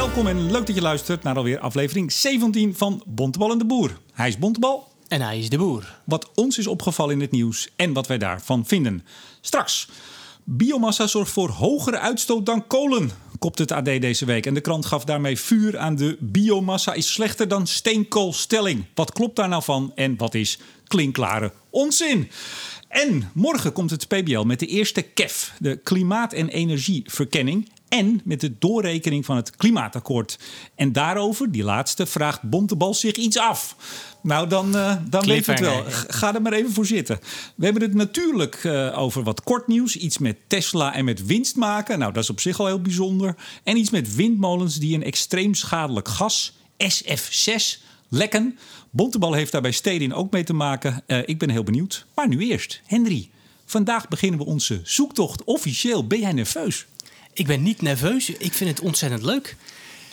Welkom en leuk dat je luistert naar alweer aflevering 17 van Bontebal en de Boer. Hij is Bontebal. En hij is de boer. Wat ons is opgevallen in het nieuws en wat wij daarvan vinden. Straks. Biomassa zorgt voor hogere uitstoot dan kolen, kopt het AD deze week. En de krant gaf daarmee vuur aan de biomassa is slechter dan steenkoolstelling. Wat klopt daar nou van en wat is klinkklare onzin? En morgen komt het PBL met de eerste KEF, de Klimaat- en Energieverkenning. En met de doorrekening van het klimaatakkoord. En daarover, die laatste, vraagt Bontebal zich iets af. Nou, dan, uh, dan weet je het wel. Ga er maar even voor zitten. We hebben het natuurlijk uh, over wat kort nieuws. Iets met Tesla en met winst maken. Nou, dat is op zich al heel bijzonder. En iets met windmolens die een extreem schadelijk gas, SF6, lekken. Bontebal heeft daarbij Stedin ook mee te maken. Uh, ik ben heel benieuwd. Maar nu eerst, Henry. Vandaag beginnen we onze zoektocht officieel. Ben jij nerveus? Ik ben niet nerveus. Ik vind het ontzettend leuk.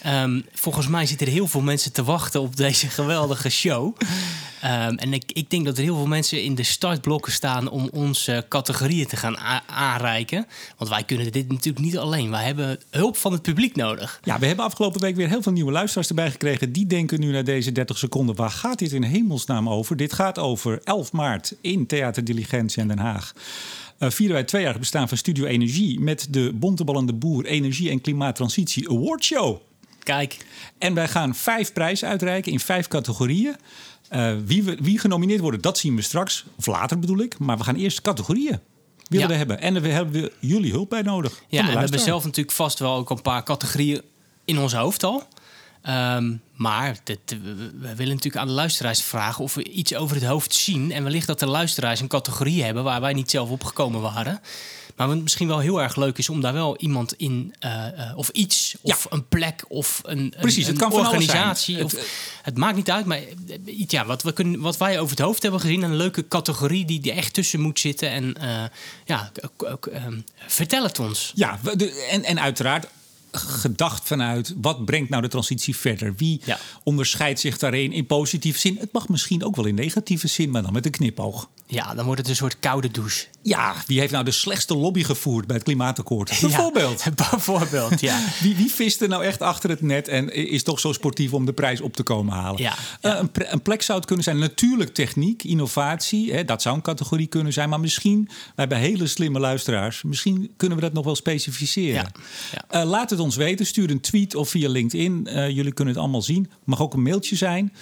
Um, volgens mij zitten er heel veel mensen te wachten op deze geweldige show. Um, en ik, ik, denk dat er heel veel mensen in de startblokken staan om onze categorieën te gaan aanreiken. Want wij kunnen dit natuurlijk niet alleen. Wij hebben hulp van het publiek nodig. Ja, we hebben afgelopen week weer heel veel nieuwe luisteraars erbij gekregen. Die denken nu naar deze 30 seconden: waar gaat dit in hemelsnaam over? Dit gaat over 11 maart in Theater Diligentie in Den Haag. Uh, vieren wij twee jaar bestaan van Studio Energie met de Bonteballende Boer Energie en Klimaattransitie Award Show. Kijk. En wij gaan vijf prijzen uitreiken in vijf categorieën. Uh, wie, we, wie genomineerd worden, dat zien we straks. Of later bedoel ik. Maar we gaan eerst categorieën willen ja. hebben. En we hebben jullie hulp bij nodig. Ja, en we hebben zelf natuurlijk vast wel ook een paar categorieën in ons hoofd al. Um, maar dit, we willen natuurlijk aan de luisteraars vragen of we iets over het hoofd zien. En wellicht dat de luisteraars een categorie hebben waar wij niet zelf op gekomen waren. Maar wat misschien wel heel erg leuk is om daar wel iemand in, uh, of iets, of ja. een plek, of een, Precies, een, het kan organisatie. Of, het, het, maakt niet uit, maar iets ja, wat, we kunnen, wat wij over het hoofd hebben gezien, een leuke categorie die, die echt tussen moet zitten. En ja, vertel het ons. Ja, en, en uiteraard gedacht vanuit wat brengt nou de transitie verder? Wie ja. onderscheidt zich daarin in positieve zin? Het mag misschien ook wel in negatieve zin, maar dan met een knipoog. Ja, dan wordt het een soort koude douche. Ja, wie heeft nou de slechtste lobby gevoerd bij het klimaatakkoord? Bijvoorbeeld. Bijvoorbeeld, ja. wie, wie vist er nou echt achter het net en is toch zo sportief om de prijs op te komen halen? Ja, ja. Uh, een, een, plek zou het kunnen zijn. Natuurlijk techniek, innovatie. Hè, dat zou een categorie kunnen zijn. Maar misschien, wij hebben hele slimme luisteraars. Misschien kunnen we dat nog wel specificeren. Ja. Uh, laat het ons weten. Stuur een tweet of via LinkedIn. Uh, jullie kunnen het allemaal zien. Mag ook een mailtje zijn.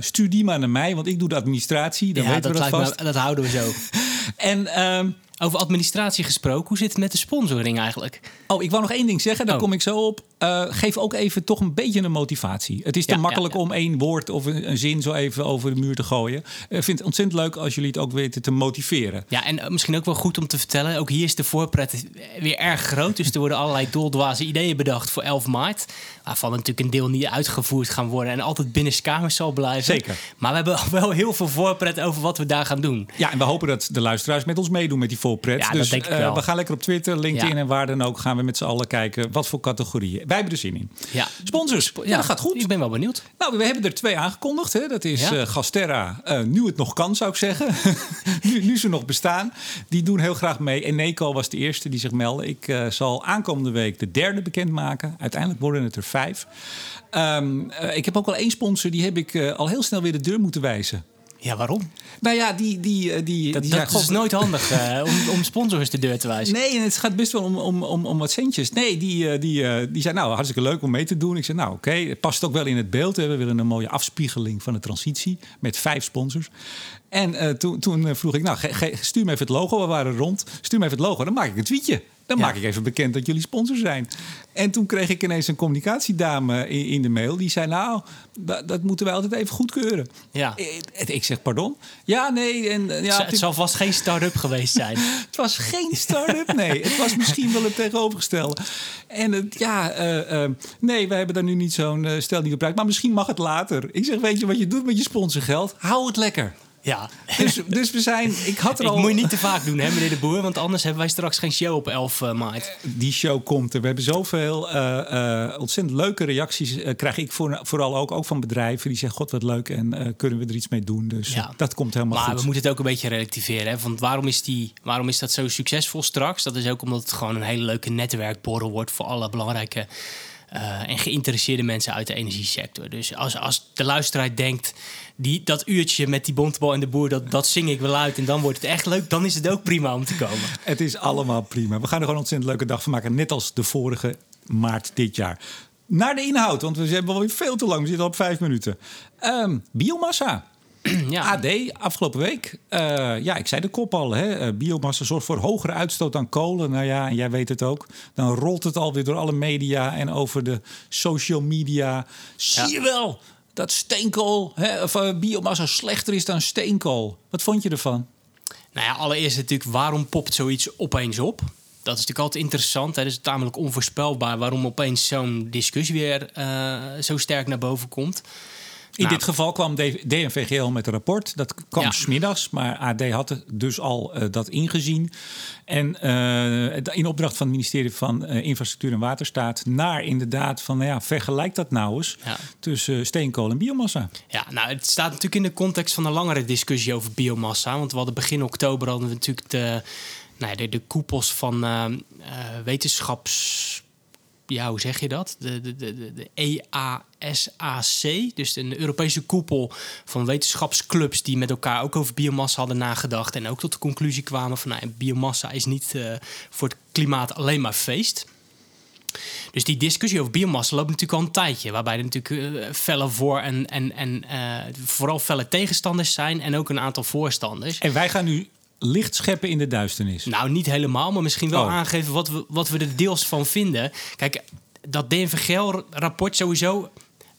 stuur die maar naar mij, want ik doe de administratie. Dan weten we dat vast. Me, dat houden we zo. en um, over administratie gesproken, hoe zit het met de sponsoring eigenlijk? Oh, ik wou nog één ding zeggen, daar oh. kom ik zo op. Uh, geef ook even toch een beetje een motivatie. Het is te makkelijk ja, ja. om één woord of een, een, zin zo even over de muur te gooien. Ik vind het ontzettend leuk als jullie het ook weten te motiveren. Ja, en uh, misschien ook wel goed om te vertellen. Ook hier is de voorpret weer erg groot. Dus er worden allerlei doldwaze ideeën bedacht voor 11 maart. Waarvan natuurlijk een deel niet uitgevoerd gaan worden. En altijd binnenskamers zal blijven. Zeker. Maar we hebben wel heel veel voorpret over wat we daar gaan doen. Ja, en we hopen dat de luisteraars met ons meedoen met die voorpret. Ja, dus dat denk ik wel. Uh, we gaan lekker op Twitter, LinkedIn en waar dan ook. Gaan we met z'n allen kijken wat voor categorieën. Wij hebben er zin in. Ja. Sponsors, ja, ja, dat gaat goed. Ik ben wel benieuwd. Nou, we hebben er twee aangekondigd. Hè. Dat is ja. uh, Gasterra, uh, nu het nog kan zou ik zeggen. nu, nu, ze nog bestaan. Die doen heel graag mee. Eneco was de eerste die zich meldde. Ik uh, zal aankomende week de derde bekendmaken. Uiteindelijk worden het er vijf. Um, ik heb ook al één sponsor, die heb ik al heel snel weer de deur moeten wijzen. Ja, waarom? Nou ja, die... die, die dat die dat is nooit handig uh, om, om sponsors de deur te wijzen. Nee, en het gaat best wel om, om, om, om wat centjes. Nee, die, uh, die, uh, die zei, nou, hartstikke leuk om mee te doen. Ik zei, nou, oké, okay, het past ook wel in het beeld. We willen een mooie afspiegeling van de transitie met vijf sponsors. En toen, toen vroeg ik, nou, ge, ge, stuur me even het logo. We waren rond. Stuur me even het logo, dan maak ik een tweetje. Dan ja. maak ik even bekend dat jullie sponsor zijn. En toen kreeg ik ineens een communicatiedame in, in de mail. Die zei, nou, dat, dat, moeten wij altijd even goedkeuren. Ja. Ik, ik zeg, pardon? Ja, nee. En, ja, het, het zal vast geen start-up geweest zijn. het was geen start-up, nee. het was misschien wel het tegenovergestelde. En het, ja, uh, uh, nee, wij hebben daar nu niet zo'n uh, stel niet gebruikt. Maar misschien mag het later. Ik zeg, weet je wat je doet met je sponsorgeld? Hou het lekker. Ja. Dus, dus we zijn. Ik had er ik al. moet je niet te vaak doen, hè, meneer de Boer? Want anders hebben wij straks geen show op 11 uh, maart. Die show komt er. We hebben zoveel uh, uh, ontzettend leuke reacties. krijg ik voor, vooral ook, ook van bedrijven die zeggen: God, wat leuk. En kunnen we er iets mee doen? Dus ja. dat komt helemaal maar goed. Maar we moeten het ook een beetje relativeren. Hè? Want waarom is, die, waarom is dat zo succesvol straks? Dat is ook omdat het gewoon een hele leuke netwerkborrel wordt voor alle belangrijke eh, en geïnteresseerde mensen uit de energiesector. Dus als, als de luisteraar denkt, die, dat uurtje met die bontebal en de boer, dat, dat zing ik wel uit en dan wordt het echt leuk, dan is het ook prima om te komen. Het is allemaal prima. We gaan er gewoon een ontzettend leuke dag van maken, net als de vorige maart dit jaar. Naar de inhoud, want we hebben alweer veel te lang. We zitten al op vijf minuten. Ehm, biomassa. Ja. AD, afgelopen week. Eh, ja, ik zei de kop al. Hè? Eh, biomassa zorgt voor hogere uitstoot dan kolen. Nou ja, en jij weet het ook. Dan rolt het alweer door alle media en over de social media. Zie je wel dat steenkool, hè, of uh, biomassa slechter is dan steenkool. Wat vond je ervan? Nou ja, allereerst natuurlijk, waarom popt zoiets opeens op? Dat is natuurlijk altijd interessant. Het is tamelijk onvoorspelbaar waarom opeens zo'n discussie weer uh, zo sterk naar boven komt. In nou, dit geval kwam DNVGL met een rapport. Dat kwam ja. smiddags, maar AD had dus al uh, dat ingezien. En uh, in opdracht van het ministerie van uh, Infrastructuur en Waterstaat... naar inderdaad van, nou ja, vergelijk dat nou eens... Ja. tussen steenkool en biomassa. Ja, nou, het staat natuurlijk in de context van een langere discussie over biomassa. Want we hadden begin oktober hadden we natuurlijk de, nou ja, de, de koepels van wetenschaps ja, hoe zeg je dat? De, de, de, de EASAC, dus de Europese koepel van wetenschapsclubs die met elkaar ook over biomassa hadden nagedacht en ook tot de conclusie kwamen van nou, biomassa is niet uh, voor het klimaat alleen maar feest. Dus die discussie over biomassa loopt natuurlijk al een tijdje. Waarbij er natuurlijk uh, felle voor- en, en, en uh, vooral felle tegenstanders zijn. En ook een aantal voorstanders. En wij gaan nu licht scheppen in de duisternis? Nou, niet helemaal, maar misschien wel oh. aangeven wat we, wat we er deels van vinden. Kijk, dat DNVGL-rapport sowieso...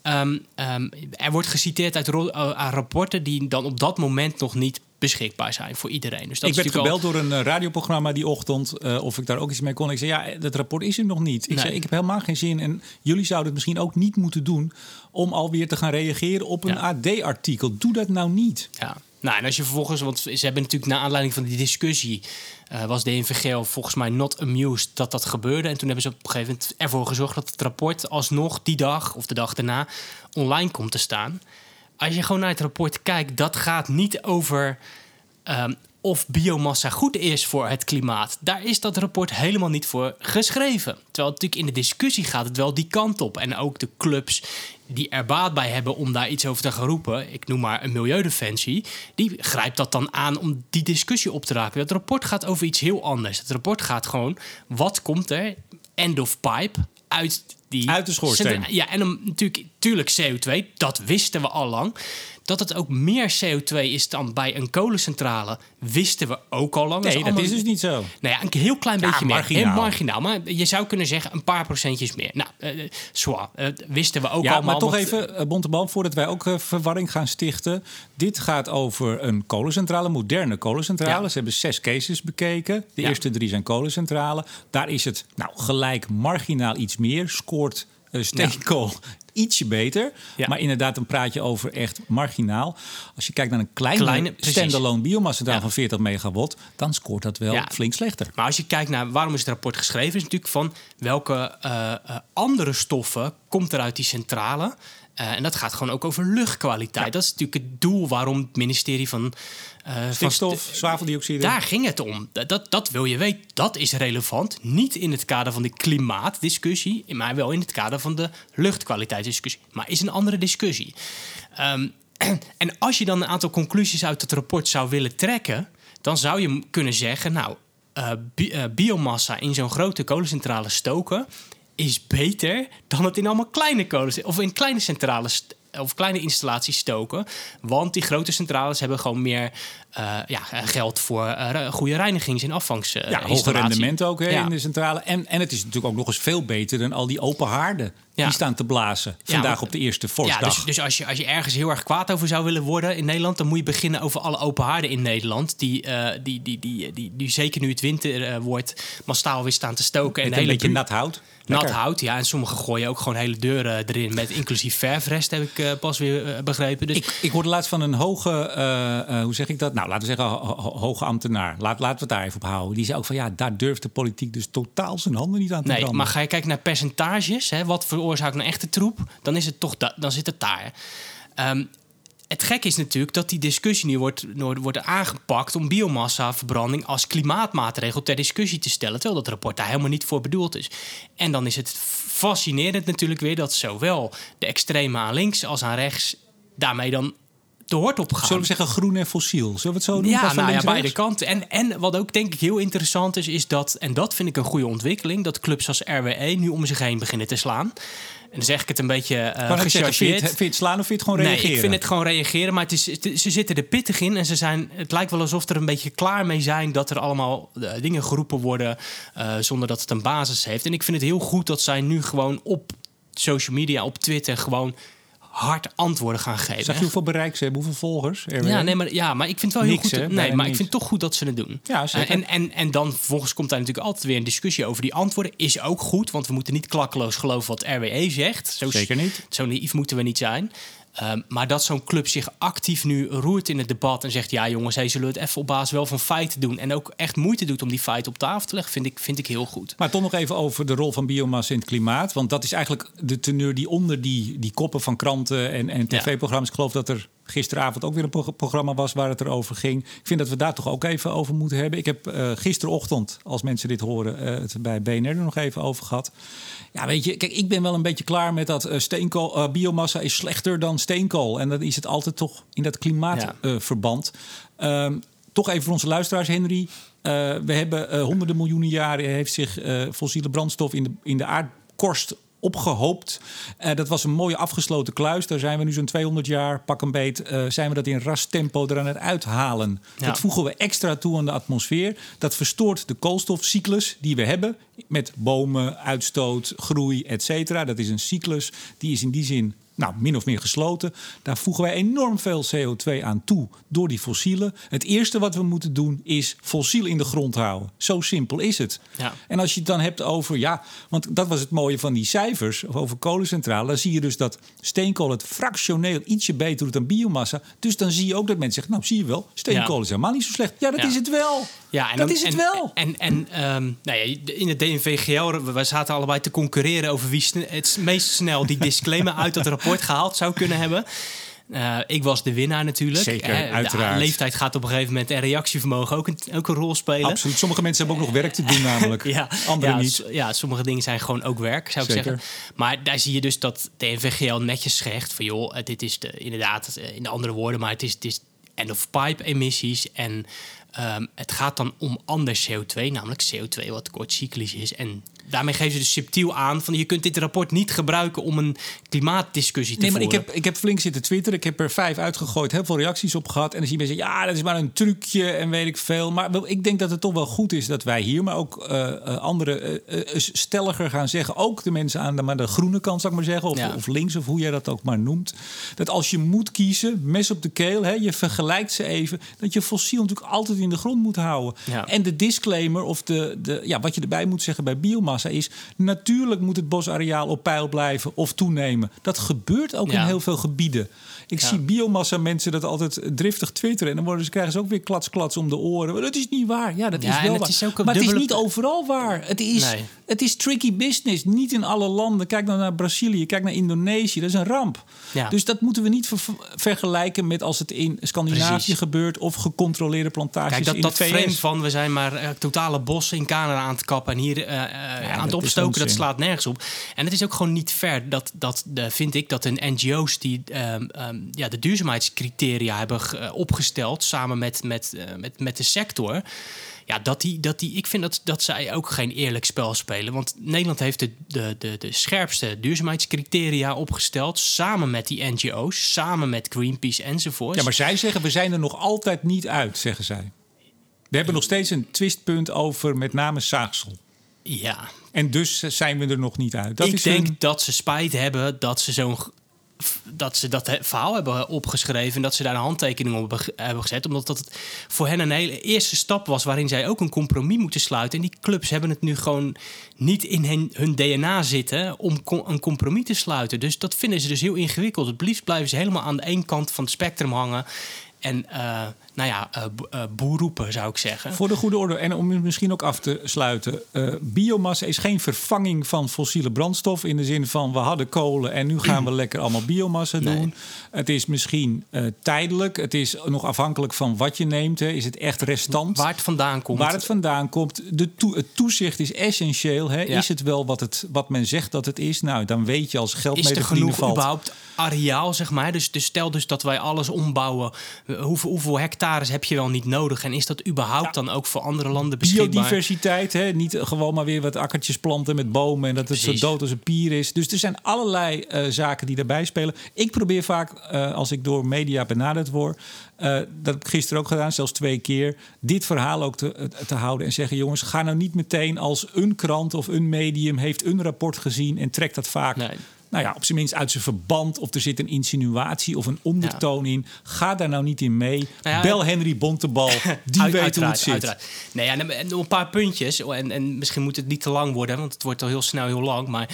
Um, um, er wordt geciteerd uit uh, rapporten die dan op dat moment nog niet beschikbaar zijn voor iedereen. Dus dat ik werd gebeld al... door een uh, radioprogramma die ochtend uh, of ik daar ook iets mee kon. Ik zei ja, dat rapport is er nog niet. Ik nee. zei ik heb helemaal geen zin en jullie zouden het misschien ook niet moeten doen om alweer te gaan reageren op een ja. AD-artikel. Doe dat nou niet. Ja. Nou, en als je vervolgens, want ze hebben natuurlijk na aanleiding van die discussie, uh, was de NVGL volgens mij not amused dat dat gebeurde. En toen hebben ze op een gegeven moment ervoor gezorgd dat het rapport alsnog die dag of de dag daarna online komt te staan. Als je gewoon naar het rapport kijkt, dat gaat niet over um, of biomassa goed is voor het klimaat. Daar is dat rapport helemaal niet voor geschreven. Terwijl natuurlijk in de discussie gaat het wel die kant op. En ook de clubs die er baat bij hebben om daar iets over te gaan roepen, ik noem maar een milieudefensie, die grijpt dat dan aan om die discussie op te raken. Het rapport gaat over iets heel anders. Het rapport gaat gewoon, wat komt er, end of pipe, uit die... Uit de schoorsteen. Ja, en dan natuurlijk, natuurlijk CO2, dat wisten we al lang. Dat het ook meer CO2 is dan bij een kolencentrale, wisten we ook al lang. Nee, dat, allemaal... is dus niet zo. Nou ja, een heel klein Ja, beetje marginaal. meer. Marginaal. Maar je zou kunnen zeggen een paar procentjes meer. Nou, zwaar. Eh, wisten we ook Ja, allemaal. maar toch even, uh, Bontebal, voordat wij ook verwarring gaan stichten. Dit gaat over een kolencentrale, moderne kolencentrale. Ja. Ze hebben zes cases bekeken. De Ja. eerste drie zijn kolencentrale. Daar is het nou, gelijk marginaal iets meer. Scoort steenkool ietsje beter. Ja. Maar inderdaad, dan praat je over echt marginaal. Als je kijkt naar een kleine, standalone Ja. van 40 megawatt... dan scoort dat wel Ja. flink slechter. Maar als je kijkt naar waarom is het rapport geschreven, is natuurlijk van welke eh, eh, andere stoffen komt er uit die centrale. Eh, en dat gaat gewoon ook over luchtkwaliteit. Dat is natuurlijk het doel waarom het ministerie van. van Stikstof, st- zwaveldioxide. Daar ging het om. Dat, dat, dat wil je weten. Dat is relevant. Niet in het kader van de klimaatdiscussie, maar wel in het kader van de luchtkwaliteitsdiscussie. Maar is een andere discussie. Ehm, en als je dan een aantal conclusies uit het rapport zou willen trekken, dan zou je kunnen zeggen: Nou, bi- eh, biomassa in zo'n grote kolencentrale stoken is beter dan het in allemaal kleine kolens of in kleine centrales of kleine installaties stoken. Want die grote centrales hebben gewoon meer eh, ja, geld voor eh, goede reinigings- en afvangs. eh, Ja, hoger rendement ook hè, Ja. in de centrale. En, en het is natuurlijk ook nog eens veel beter dan al die open haarden Ja. die staan te blazen. Ja, Vandaag op de eerste Ja, vorstdag. dus, dus als, je, als je ergens heel erg kwaad over zou willen worden in Nederland, dan moet je beginnen over alle open haarden in Nederland. Die, eh, die, die, die, die, die, zeker nu het winter wordt, massaal weer staan te stoken. En een hele beetje nat hout. Nat hout, ja. En sommigen gooien ook gewoon hele deuren erin met inclusief verfrest, heb ik pas weer begrepen. Dus Ik, ik hoorde laatst van een hoge, hoe zeg ik dat? Nou, laten we zeggen, ho- ho- hoge ambtenaar. Laat, laten we het daar even op houden. Die zei ook van ja, daar durft de politiek dus totaal zijn handen niet aan te Nee, branden. maar ga je kijken naar percentages, hè, wat veroorzaakt een echte troep, dan is het toch da- dan zit het daar. Ehm, het gek is natuurlijk dat die discussie nu wordt, wordt aangepakt om biomassaverbranding als klimaatmaatregel ter discussie te stellen, terwijl dat rapport daar helemaal niet voor bedoeld is. En dan is het fascinerend natuurlijk weer dat zowel de extreme aan links als aan rechts daarmee dan hoort op gaan. Zullen we zeggen groen en fossiel? Zullen we het zo doen? Ja, nou ja, beide kanten. En, en wat ook denk ik heel interessant is, is dat, en dat vind ik een goede ontwikkeling, dat clubs als RWE nu om zich heen beginnen te slaan. En dan zeg ik het een beetje ik zeggen, vind je, het, vind je het slaan of vind je het gewoon Nee, reageren? ik vind het gewoon reageren, maar het is, het- ze zitten er pittig in en ze zijn, het lijkt wel alsof er een beetje klaar mee zijn dat er allemaal eh, dingen geroepen worden eh, zonder dat het een basis heeft. En ik vind het heel goed dat zij nu gewoon op social media, op Twitter, gewoon hard antwoorden gaan geven. Zag je hoeveel bereik ze hebben, hoeveel volgers? Ja, nee, maar, ja, maar ik vind het wel Niks, heel hè? goed. Bijna Nee, maar ik vind toch goed dat ze het doen. Ja, zeker. Eh, en, en, en dan vervolgens komt daar natuurlijk altijd weer een discussie over die antwoorden. Is ook goed, want we moeten niet klakkeloos geloven wat RWE zegt. Zo, Zeker niet. Zo naïef moeten we niet zijn. Ehm, maar dat zo'n club zich actief nu roert in het debat en zegt: ja, jongens, hey, zullen het even op basis wel van feiten doen? En ook echt moeite doet om die feiten op tafel te leggen, vind ik, vind ik heel goed. Maar toch nog even over de rol van biomassa in het klimaat. Want dat is eigenlijk de teneur die onder die, die koppen van kranten en, en tv-programma's... ik geloof dat er gisteravond ook weer een pro- programma was waar het erover ging. Ik vind dat we daar toch ook even over moeten hebben. Ik heb eh, gisterochtend, als mensen dit horen, eh, het bij BNR er nog even over gehad. Ja, weet je, kijk, ik ben wel een beetje klaar met dat eh, steenkool, biomassa is slechter dan steenkool. En dan is het altijd toch in dat Ja. klimaatverband. Ehm, toch even voor onze luisteraars, Henry. We hebben honderden miljoenen jaren heeft zich fossiele brandstof in de, in de aardkorst opgehoopt. Eh, dat was een mooie afgesloten kluis. Daar zijn we nu zo'n 200 jaar, pak een beet, eh, zijn we dat in ras tempo eraan het uithalen. Ja. Dat voegen we extra toe aan de atmosfeer. Dat verstoort de koolstofcyclus die we hebben met bomen, uitstoot, groei, et cetera. Dat is een cyclus die is in die zin nou, min of meer gesloten. Daar voegen wij enorm veel CO2 aan toe door die fossielen. Het eerste wat we moeten doen is fossiel in de grond houden. Zo simpel is het. Ja. En als je het dan hebt over, ja, want dat was het mooie van die cijfers over kolencentrale. Dan zie je dus dat steenkool het fractioneel ietsje beter doet dan biomassa. Dus dan zie je ook dat mensen zeggen, nou zie je wel, steenkool is helemaal niet zo slecht. Ja, dat Ja. is het wel. Ja, en dat dan- is het en, wel. En, en ehm, nou ja, in het DNVGL, we zaten allebei te concurreren over wie het meest snel die disclaimer uit dat rapport gehaald zou kunnen hebben. Eh, ik was de winnaar natuurlijk. Zeker, Eh, de uiteraard. leeftijd gaat op een gegeven moment en reactievermogen ook een, ook een rol spelen. Absoluut. Sommige mensen hebben ook nog werk te doen namelijk. Ja, Anderen ja, niet. Ja, sommige dingen zijn gewoon ook werk, zou ik zeggen. Maar daar zie je dus dat de NVGL netjes zegt van... joh, eh, dit is de, inderdaad, in de andere woorden... maar het is, het is end-of-pipe emissies en... ehm, het gaat dan om ander CO2, namelijk CO2 wat kortcyclisch is. En daarmee geven ze dus subtiel aan van je kunt dit rapport niet gebruiken om een klimaatdiscussie te Nee, maar ik voeren. heb, ik heb flink zitten twitteren. Ik heb er vijf uitgegooid, heel veel reacties op gehad. En dan zie je mensen, ja, dat is maar een trucje en weet ik veel. Maar ik denk dat het toch wel goed is dat wij hier, maar ook eh eh, anderen, eh, stelliger gaan zeggen. Ook de mensen aan de, maar de groene kant, zou ik maar zeggen. Of, Ja. of links, of hoe jij dat ook maar noemt. Dat als je moet kiezen, mes op de keel, hè, je vergelijkt ze even. Dat je fossiel natuurlijk altijd in de grond moet houden. Ja. En de disclaimer, of de, de, ja, wat je erbij moet zeggen bij biomassa is... natuurlijk moet het bosareaal op peil blijven of toenemen. Dat gebeurt ook in heel veel gebieden. Ik Ja. zie biomassa mensen dat altijd driftig twitteren... en dan worden ze, krijgen ze ook weer klats klats om de oren. Maar dat is niet waar. Ja, dat Ja, is wel waar. is maar het is niet overal waar. Het is, Nee. Het is tricky business. Niet in alle landen. Kijk nou naar Brazilië, kijk naar Indonesië. Dat is een ramp. Ja. Dus dat moeten we niet ver- vergelijken met als het in Scandinavië Precies. gebeurt... of gecontroleerde plantages Kijk, dat, in dat de VS. frame van we zijn maar eh, totale bossen in Canada aan het kappen en hier eh, eh, aan het opstoken, dat slaat nergens op. En het is ook gewoon niet fair dat, dat de, vind ik, dat een NGO's die ehm, ehm, ja, de duurzaamheidscriteria hebben ge- opgesteld samen met, met, met, met de sector. Ja, dat die, dat die, ik vind dat, dat zij ook geen eerlijk spel spelen. Want Nederland heeft de, de, de, de scherpste duurzaamheidscriteria opgesteld. Samen met die NGO's, samen met Greenpeace enzovoort. Ja, maar zij zeggen we zijn er nog altijd niet uit, zeggen zij. We hebben nog steeds een twistpunt over met name zaagsel. ja, En dus zijn we er nog niet uit. Dat ik is denk dat ze spijt hebben dat ze zo'n dat ze dat verhaal hebben opgeschreven en dat ze daar een handtekening op hebben ge- hebben gezet, omdat dat voor hen een hele eerste stap was waarin zij ook een compromis moeten sluiten. En die clubs hebben het nu gewoon niet in hun, DNA zitten om een compromis te sluiten. Dus dat vinden ze dus heel ingewikkeld. Het liefst blijven ze helemaal aan de één kant van het spectrum hangen. En eh, nou ja, uh, zou ik zeggen. Voor de goede orde, en om misschien ook af te sluiten. Uh, biomassa is geen vervanging van fossiele brandstof... in de zin van we hadden kolen en nu gaan we lekker allemaal biomassa doen. Nee. Het is misschien tijdelijk. Het is nog afhankelijk van wat je neemt. Hè. Is het echt restant? Waar het vandaan komt. Waar het vandaan komt. De to het toezicht is essentieel. Hè. Ja. Is het wel wat, het, wat men zegt dat het is? Nou, dan weet je als geld mee er genoeg valt. überhaupt areaal, zeg maar? Dus, dus stel dus dat wij alles ombouwen. Hoeveel, hoeveel hectares heb je wel niet nodig? En is dat überhaupt dan ook voor andere landen beschikbaar? Biodiversiteit, hè? niet gewoon maar weer wat akkertjes planten met bomen... en dat het Precies. zo dood als een pier is. Dus er zijn allerlei uh, zaken die daarbij spelen. Ik probeer vaak, uh, als ik door media benaderd word... Uh, dat heb ik gisteren ook gedaan, zelfs twee keer. Dit verhaal ook te, te houden en zeggen: jongens, ga nou niet meteen als een krant of een medium heeft een rapport gezien en trekt dat vaak. Nee nou ja, op zijn minst uit zijn verband. Of er zit een insinuatie of een ondertoon in. Ga daar nou niet in mee. Nou ja, Bel Henry Bontebal. Die uit, weet hoe het zit. Uiteraard. Nee, ja, en een paar puntjes. En, en misschien moet het niet te lang worden, want het wordt al heel snel heel lang. Maar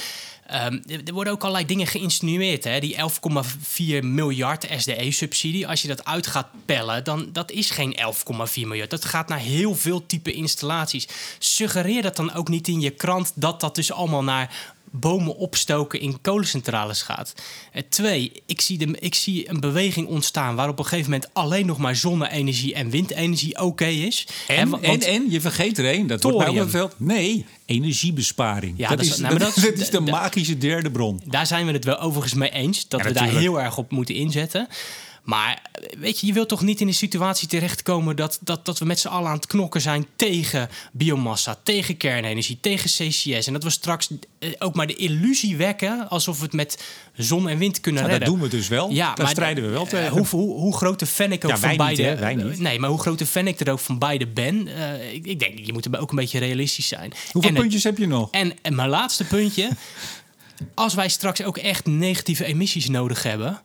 Um, er worden ook allerlei dingen geïnsinueerd. Hè? Die 11,4 miljard SDE-subsidie, als je dat uit gaat pellen, dan dat is geen 11,4 miljard. Dat gaat naar heel veel type installaties. Suggereer dat dan ook niet in je krant dat dat dus allemaal naar bomen opstoken in kolencentrales gaat. Uh, twee, ik zie, de, ik zie een beweging ontstaan waar op een gegeven moment alleen nog maar zonne-energie en windenergie oké is. En, en, en, je vergeet er één, dat thorium. wordt. Nee, energiebesparing. Ja, dat, is, nou, dat, dat, is de magische derde bron. Daar zijn we het wel overigens mee eens, dat we daar heel erg op moeten inzetten. Maar weet je, je wilt toch niet in een situatie terechtkomen dat, dat, dat we met z'n allen aan het knokken zijn tegen biomassa, tegen kernenergie, tegen CCS. En dat we straks eh, ook maar de illusie wekken alsof we het met zon en wind kunnen redden. Dat doen we dus wel. Ja, Daar strijden we wel eh, tegen. hoe, hoe, hoe grote fan ik ook ja, van beide. Niet, wij niet. Nee, maar hoe grote fan ik er ook van beide ben. Uh, ik, ik, denk, je moet ook een beetje realistisch zijn. Hoeveel puntjes heb je nog? En, en mijn laatste puntje. als wij straks ook echt negatieve emissies nodig hebben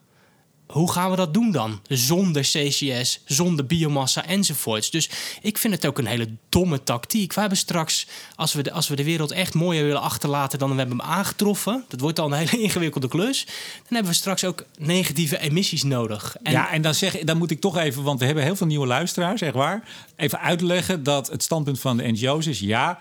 hoe gaan we dat doen dan? Zonder CCS, zonder biomassa enzovoorts. Dus ik vind het ook een hele domme tactiek. We hebben straks, als we de, als we de wereld echt mooier willen achterlaten dan we hebben hem aangetroffen, dat wordt al een hele ingewikkelde klus, dan hebben we straks ook negatieve emissies nodig. Ja, en dan, zeg, dan moet ik toch even, want we hebben heel veel nieuwe luisteraars, zeg waar, even uitleggen dat het standpunt van de NGO's is ja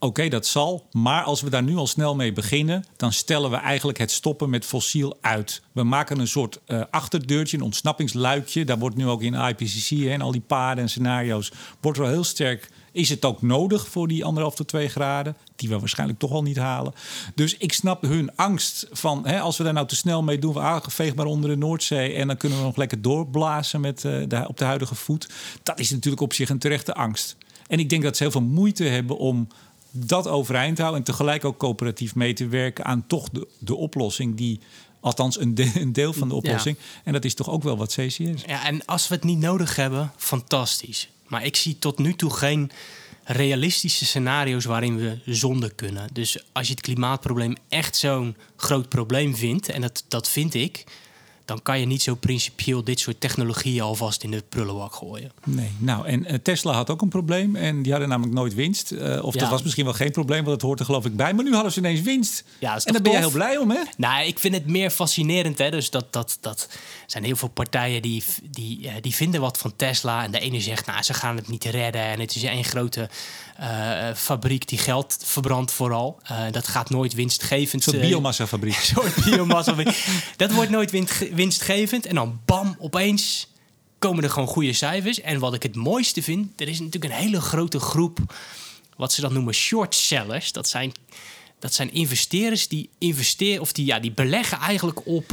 Oké, dat zal. Maar als we daar nu al snel mee beginnen, dan stellen we eigenlijk het stoppen met fossiel uit. We maken een soort uh, achterdeurtje, een ontsnappingsluikje. Daar wordt nu ook in IPCC en al die paden en scenario's wordt wel heel sterk. Is het ook nodig voor die anderhalf tot twee graden? Die we waarschijnlijk toch al niet halen. Dus ik snap hun angst van hè, als we daar nou te snel mee doen, we ah, veeg maar onder de Noordzee en dan kunnen we nog lekker doorblazen met, uh, op de huidige voet. Dat is natuurlijk op zich een terechte angst. En ik denk dat ze heel veel moeite hebben om dat overeind houden en tegelijk ook coöperatief mee te werken aan toch de, de oplossing die Althans, een, een, deel van de oplossing. En dat is toch ook wel wat CCS. Ja, en als we het niet nodig hebben, fantastisch. Maar ik zie tot nu toe geen realistische scenario's waarin we zonder kunnen. Dus als je het klimaatprobleem echt zo'n groot probleem vindt, en dat, dat vind ik, dan kan je niet zo principieel dit soort technologieën alvast in de prullenbak gooien. Nee, nou en uh, Tesla had ook een probleem en die hadden namelijk nooit winst. Uh, of dat was misschien wel geen probleem, want dat hoort er geloof ik bij. Maar nu hadden ze ineens winst. Ja, en daar ben je heel blij om, hè? Nou, ik vind het meer fascinerend. Hè? Dus dat, dat, dat zijn heel veel partijen die, die, uh, die vinden wat van Tesla. En de ene zegt, nou, ze gaan het niet redden. En het is één grote fabriek die geld verbrandt vooral. Dat gaat nooit winstgevend. Een soort biomassafabriek. Een soort biomassafabriek. dat wordt nooit winstgevend. En dan bam, opeens komen er gewoon goede cijfers. En wat ik het mooiste vind, er is natuurlijk een hele grote groep... wat ze dan noemen short sellers. Dat zijn, dat zijn investeerders die investeren... of die, ja, die beleggen eigenlijk op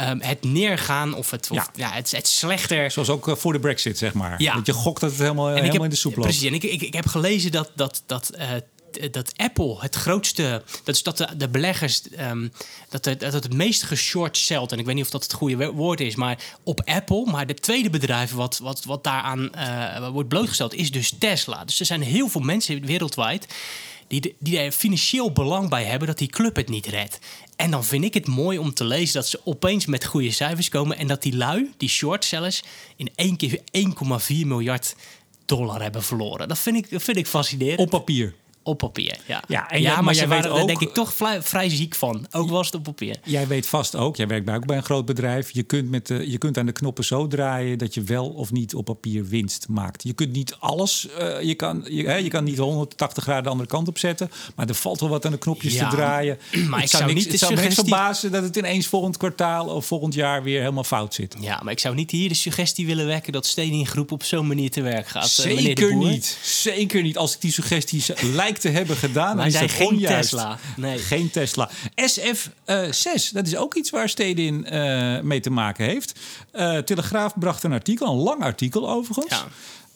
Ehm, het neergaan of het, of, ja. het, het, slechter. Zoals ook eh, voor de Brexit, zeg maar. Ja. Dat je gokt dat het helemaal, helemaal in de soep loopt. Precies. En ik, ik, ik heb gelezen dat, dat, dat uh, dat Apple het grootste, dat is dat de, beleggers, um, dat, dat het meest geshort selt. En ik weet niet of dat het goede woord is, maar op Apple. Maar de tweede bedrijf wat, wat, wat daaraan uh, wordt blootgesteld is dus Tesla. Dus er zijn heel veel mensen wereldwijd die, die er financieel belang bij hebben dat die club het niet redt. En dan vind ik het mooi om te lezen dat ze opeens met goede cijfers komen en dat die lui, die shortsellers, in één keer 1,4 miljard dollar hebben verloren. Dat vind ik, dat vind ik fascinerend. Op papier. Op papier, ja. Ja, en ja, maar, jij waren weet ook- denk ik toch vrij, vrij ziek van. Ook was het op papier. Jij weet vast ook, jij werkt bij, ook bij een groot bedrijf. Je kunt, met de, je kunt aan de knoppen zo draaien dat je wel of niet op papier winst maakt. Je kunt niet alles, eh, je, kan, je, hè, je kan niet 180 graden de andere kant op zetten. Maar er valt wel wat aan de knopjes Ja, te draaien. maar ik zou niks, niet de het zou me niks suggestie- verbazen dat het ineens volgend kwartaal of volgend jaar weer helemaal fout zit. Ja, maar ik zou niet hier de suggestie willen wekken dat Steding Groep op zo'n manier te werk gaat. eh, Zeker niet. Zeker niet. Als ik die suggesties lijkt te hebben gedaan, Wij is zijn geen. Tesla. Nee. Geen Tesla. SF6, dat is ook iets waar Stedin eh mee te maken heeft. Eh, Telegraaf bracht een artikel, een lang artikel overigens. Ja.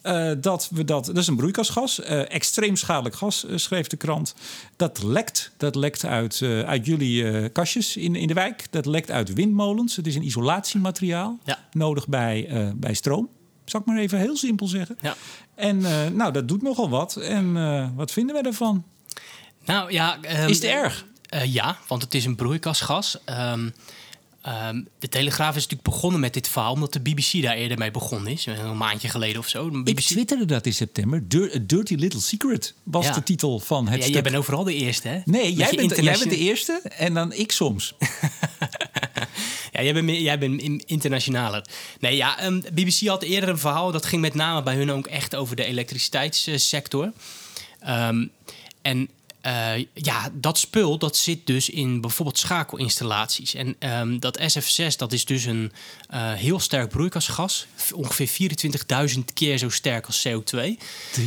Eh, dat we dat, dat is een broeikasgas, eh, extreem schadelijk gas, eh, schreef de krant. Dat lekt, dat lekt uit, eh, uit jullie eh, kastjes in, in de wijk. Dat lekt uit windmolens. Het is een isolatiemateriaal, Ja. nodig bij, eh, bij stroom. Zal ik maar even heel simpel zeggen. Ja. En eh, nou, dat doet nogal wat. En eh, wat vinden wij daarvan? Nou ja. ehm, Is het erg? eh, ja, want het is een broeikasgas. Ehm, ehm, de Telegraaf is natuurlijk begonnen met dit verhaal omdat de BBC daar eerder mee begonnen is. Een maandje geleden of zo. De Ik BBC twitterde dat in september. Dirty Little Secret was Ja. de titel van het ja, stuk. jij bent overal de eerste, hè? Nee, jij bent, jij internation- bent de eerste en dan ik soms. Ja, jij bent, jij bent in- internationaler. Nee, ja, ehm, BBC had eerder een verhaal. Dat ging met name bij hun ook echt over de elektriciteitssector. Ehm, en eh, ja, dat spul dat zit dus in bijvoorbeeld schakelinstallaties. En ehm, dat SF6 dat is dus een eh, heel sterk broeikasgas. Ongeveer 24.000 keer zo sterk als CO2. 23.000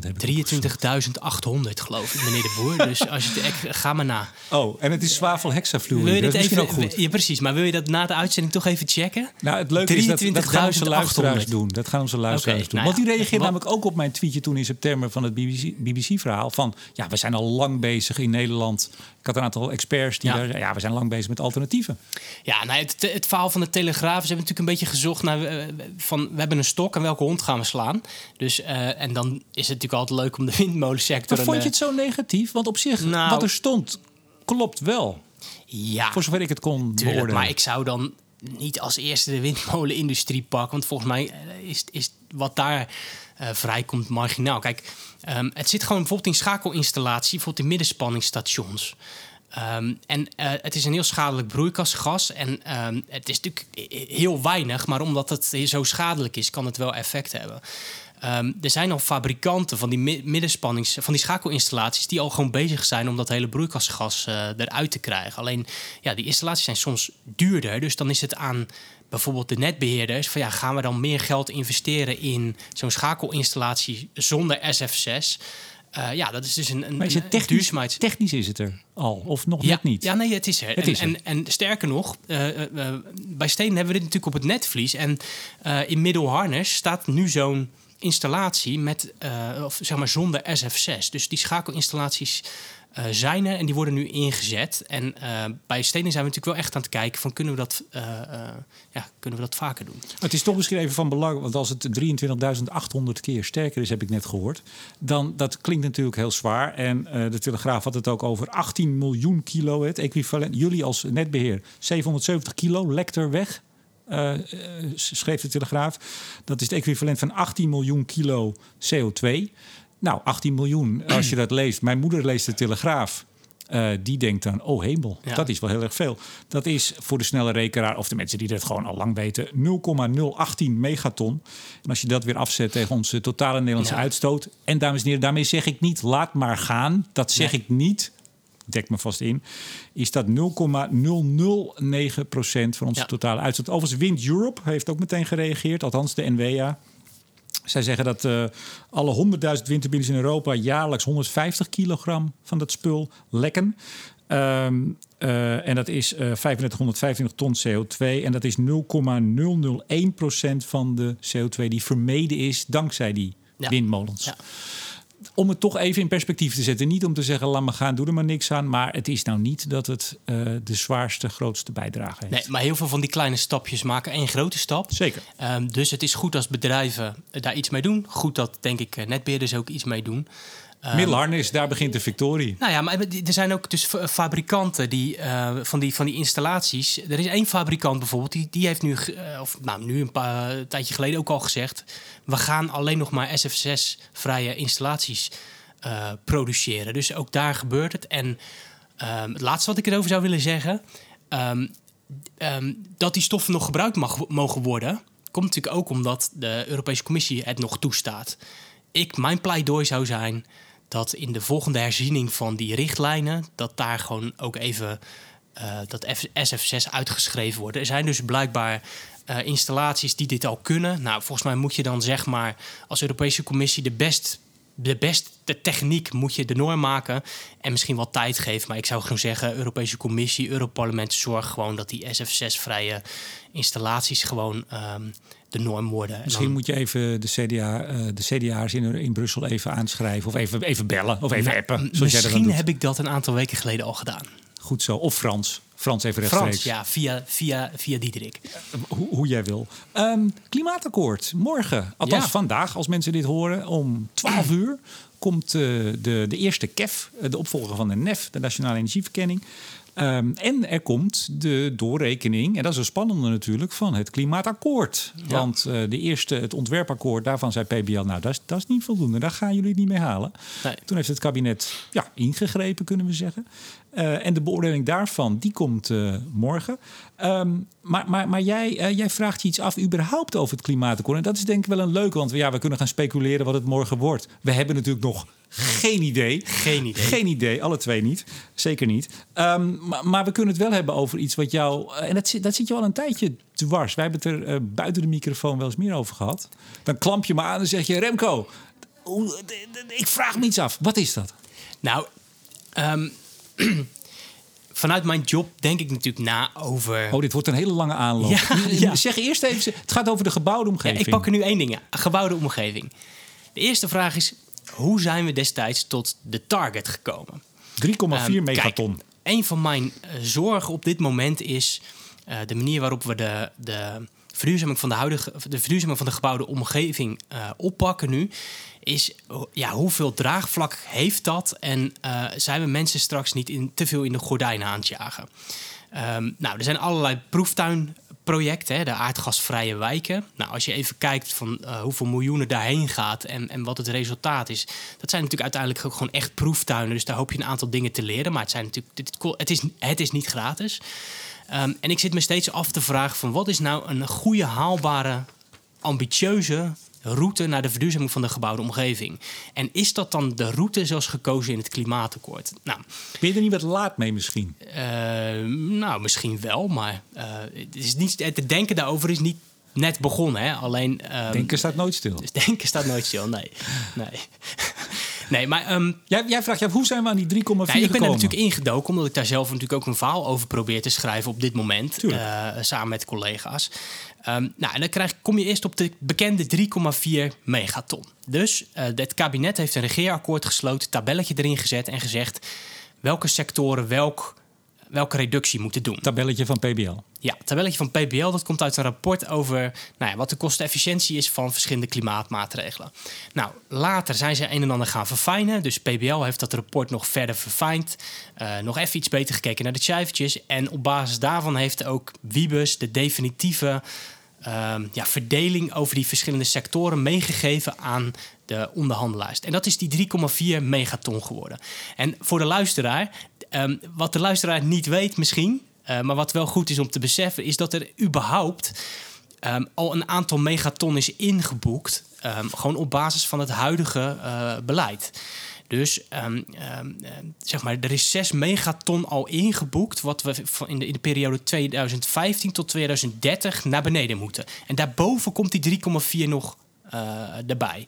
heb ik 23.800 geloof ik, meneer de Boer. Dus als je het, ga maar na. Oh, en het is zwavelhexafluoride. Wil je Dat dit is misschien even, ook goed. Ja, precies. Maar wil je dat na de uitzending toch even checken? Nou, het leuke is dat, dat gaan onze 23.800. luisteraars doen. Dat gaan onze luisteraars doen. nou Want die wat- namelijk ook op mijn tweetje toen in september van het BBC-verhaal. van, ja, we zijn al lang bezig in Nederland. Ik had een aantal experts die Ja. daar ja, we zijn lang bezig met alternatieven. Ja, nou, het, het verhaal van de Telegraaf. Ze hebben natuurlijk een beetje gezocht naar eh, van we hebben een stok en welke hond gaan we slaan. Dus eh, en dan is het natuurlijk altijd leuk om de windmolensector. Maar vond je het zo negatief? Want op zich, Nou- wat er stond, klopt wel. eh, ja, Voor zover ik het kon tuurlijk, beoordelen. maar ik zou dan niet als eerste de windmolenindustrie pakken, want volgens mij eh, is, is wat daar eh, vrijkomt marginaal. Kijk, ehm, het zit gewoon bijvoorbeeld in schakelinstallatie, bijvoorbeeld in middenspanningsstations. Ehm, en eh, het is een heel schadelijk broeikasgas. En ehm, het is natuurlijk heel weinig, maar omdat het zo schadelijk is, kan het wel effect hebben. Ehm, er zijn al fabrikanten van die mi- middenspannings, van die schakelinstallaties, die al gewoon bezig zijn om dat hele broeikasgas eh, eruit te krijgen. Alleen, ja, die installaties zijn soms duurder. Dus dan is het aan bijvoorbeeld de netbeheerders van ja, gaan we dan meer geld investeren in zo'n schakelinstallatie zonder SF6? Eh, ja, dat is dus een, een, Maar is het technisch, duurzaamheids- technisch is het er al, of nog ja, net niet? Ja, nee, het is er. Het en, is er. En, en sterker nog, eh, bij Stenen hebben we dit natuurlijk op het netvlies. En in Middelharnis staat nu zo'n installatie met, eh, of zeg maar zonder SF6. Dus die schakelinstallaties eh, zijn er en die worden nu ingezet. En eh, bij Stenen zijn we natuurlijk wel echt aan het kijken van kunnen we dat, ja, kunnen we dat vaker doen? Het is toch misschien even van belang, want als het 23.800 keer sterker is, heb ik net gehoord, dan dat klinkt natuurlijk heel zwaar. En de Telegraaf had het ook over 18 miljoen kilo, het equivalent. Jullie als netbeheer, 770 kilo lekt er weg. Eh, eh, schreef de Telegraaf. Dat is het equivalent van 18 miljoen kilo CO2. Nou, 18 miljoen, als je dat leest. Mijn moeder leest de Telegraaf. Eh, die denkt dan, oh hemel, Ja. dat is wel heel erg veel. Dat is voor de snelle rekenaar, of de mensen die dat gewoon al lang weten, 0,018 megaton. En als je dat weer afzet tegen onze totale Nederlandse Ja. uitstoot. En dames en heren, daarmee zeg ik niet, laat maar gaan. Dat zeg Nee. ik niet. Dek me vast in. Is dat 0,009 procent van onze Ja. totale uitstoot. Overigens, Wind Europe heeft ook meteen gereageerd, althans de NWA. Zij zeggen dat eh, alle 100.000 windturbines in Europa jaarlijks 150 kilogram van dat spul lekken. Ehm, eh, en dat is eh 3525 ton CO2. En dat is 0,001% van de CO2 die vermeden is dankzij die Ja. windmolens. Ja. Om het toch even in perspectief te zetten. Niet om te zeggen, laat maar gaan, doe er maar niks aan. Maar het is nou niet dat het eh, de zwaarste, grootste bijdrage heeft. Nee, maar heel veel van die kleine stapjes maken één grote stap. Zeker. Ehm, dus het is goed als bedrijven daar iets mee doen. Goed dat, denk ik, eh, netbeheerders ook iets mee doen. Ehm, Middelharnis, daar begint de victorie. Nou ja, maar er zijn ook dus fa- fabrikanten die, eh, van, die, van die installaties. Er is één fabrikant bijvoorbeeld, die, die heeft nu, eh, of nou, nu een paar een tijdje geleden ook al gezegd... we gaan alleen nog maar SF6-vrije installaties eh, produceren. Dus ook daar gebeurt het. En ehm, het laatste wat ik erover zou willen zeggen... ehm, dat die stoffen nog gebruikt mag, mogen worden... komt natuurlijk ook omdat de Europese Commissie het nog toestaat. Ik, mijn pleidooi zou zijn dat in de volgende herziening van die richtlijnen... dat daar gewoon ook even eh, dat F- SF6 uitgeschreven wordt. Er zijn dus blijkbaar eh, installaties die dit al kunnen. Nou, volgens mij moet je dan zeg maar als Europese Commissie de best de beste techniek moet je de norm maken en misschien wat tijd geven. Maar ik zou gewoon zeggen, Europese Commissie, Europarlement, zorg gewoon dat die SF6-vrije installaties gewoon ehm, de norm worden. En Misschien dan- moet je even de, CDA, eh, de CDA's in, in Brussel even aanschrijven. Of even, even bellen. Of even appen. Zoals jij dat Misschien heb ik dat een aantal weken geleden al gedaan. Goed zo. Of Frans. Frans even rechtstreeks. Frans, ja, via, via, via Diederik. Hoe, hoe jij wil. Ehm, klimaatakkoord. Morgen. Althans Ja. vandaag, als mensen dit horen. Om 12 uur komt eh, de, de eerste KEF. eh, De opvolger van de NEF. De Nationale Energieverkenning. Ehm, en er komt de doorrekening, en dat is een spannende natuurlijk, van het klimaatakkoord. Ja. Want eh, de eerste, het ontwerpakkoord, daarvan zei PBL, nou dat is, dat is niet voldoende, daar gaan jullie het niet mee halen. Nee. Toen heeft het kabinet ja, ingegrepen, kunnen we zeggen. Eh, en de beoordeling daarvan, die komt eh, morgen. Ehm, maar maar, maar jij, eh, jij vraagt je iets af überhaupt over het klimaatakkoord. En dat is denk ik wel een leuke, want we, ja, we kunnen gaan speculeren wat het morgen wordt. We hebben natuurlijk nog geen idee. Geen idee. Geen idee, alle twee niet. Zeker niet. Ehm, maar, maar we kunnen het wel hebben over iets wat jou... En dat, zit- dat zit je al een tijdje dwars. Wij hebben het er buiten de microfoon wel eens meer over gehad. Dan klamp je me aan en zeg je... Remco, ik vraag me iets af. Wat is dat? Nou, ehm, vanuit mijn job denk ik natuurlijk na over. Oh, dit wordt een hele lange aanloop. Ja, ja. Zeg eerst even... Het gaat over de gebouwde Ja, omgeving. ik pak er nu één ding: aan. gebouwde omgeving. De eerste vraag is: hoe zijn we destijds tot de target gekomen? 3,4 Ehm, megaton. Kijk, een van mijn eh, zorgen op dit moment is eh, de manier waarop we de, de verduurzaming van de huidige, de verduurzaming van de gebouwde omgeving eh, oppakken nu. Is ja, hoeveel draagvlak heeft dat? En eh, zijn we mensen straks niet in, te veel in de gordijnen aan het jagen? Ehm, nou, er zijn allerlei proeftuinprojecten, de aardgasvrije wijken. Nou, als je even kijkt van eh, hoeveel miljoenen daarheen gaat en, en wat het resultaat is, dat zijn natuurlijk uiteindelijk ook gewoon echt proeftuinen. Dus daar hoop je een aantal dingen te leren. Maar het, zijn natuurlijk, het, is, het is niet gratis. Ehm, en ik zit me steeds af te vragen van wat is nou een goede, haalbare, ambitieuze route naar de verduurzaming van de gebouwde omgeving. En is dat dan de route zoals gekozen in het klimaatakkoord? Nou, Ben je er niet wat laat mee misschien? eh, nou, misschien wel, maar eh, het, is niet, het denken daarover is niet net begonnen. Hè? Alleen, ehm, Denken staat nooit stil. dus denken staat nooit stil. Nee, nee. Nee maar ehm, Jij, jij vraagt je af, hoe zijn we aan die 3,4 ja, ik ben er natuurlijk ingedoken, omdat ik daar zelf natuurlijk ook een verhaal over probeer te schrijven op dit moment. Eh, samen met collega's. Ehm, nou, en dan krijg, kom je eerst op de bekende 3,4 megaton. Dus eh, het kabinet heeft een regeerakkoord gesloten, tabelletje erin gezet en gezegd welke sectoren welk, welke reductie moeten doen. Tabelletje van PBL. Ja, tabelletje van PBL dat komt uit een rapport over nou ja, wat de kostenefficiëntie is van verschillende klimaatmaatregelen. Nou, later zijn ze een en ander gaan verfijnen. Dus PBL heeft dat rapport nog verder verfijnd. eh, nog even iets beter gekeken naar de cijfertjes. En op basis daarvan heeft ook Wiebes de definitieve ehm, ja, verdeling over die verschillende sectoren meegegeven aan de onderhandelaars. En dat is die 3,4 megaton geworden. En voor de luisteraar, ehm, wat de luisteraar niet weet misschien, eh, maar wat wel goed is om te beseffen, is dat er überhaupt ehm, al een aantal megaton is ingeboekt. ehm, gewoon op basis van het huidige eh, beleid. Dus ehm, zeg maar, er is 6 megaton al ingeboekt, wat we in de, in de periode 2015 tot 2030 naar beneden moeten. En daarboven komt die 3,4 nog eh, erbij.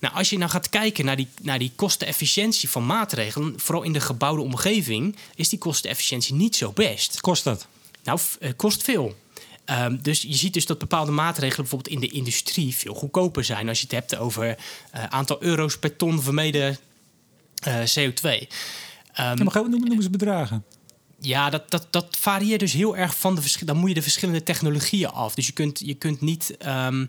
Nou, als je nou gaat kijken naar die, naar die kostenefficiëntie van maatregelen, vooral in de gebouwde omgeving, is die kostenefficiëntie niet zo best. Kost dat? Nou, eh, kost veel. Ehm, dus je ziet dus dat bepaalde maatregelen bijvoorbeeld in de industrie veel goedkoper zijn als je het hebt over eh aantal euro's per ton vermeden eh, CO2. Ehm, Ja, maar we noemen, noemen ze bedragen. Ja, dat, dat, dat varieert dus heel erg van de verschillende. Dan moet je de verschillende technologieën af. Dus je kunt, je kunt niet ehm,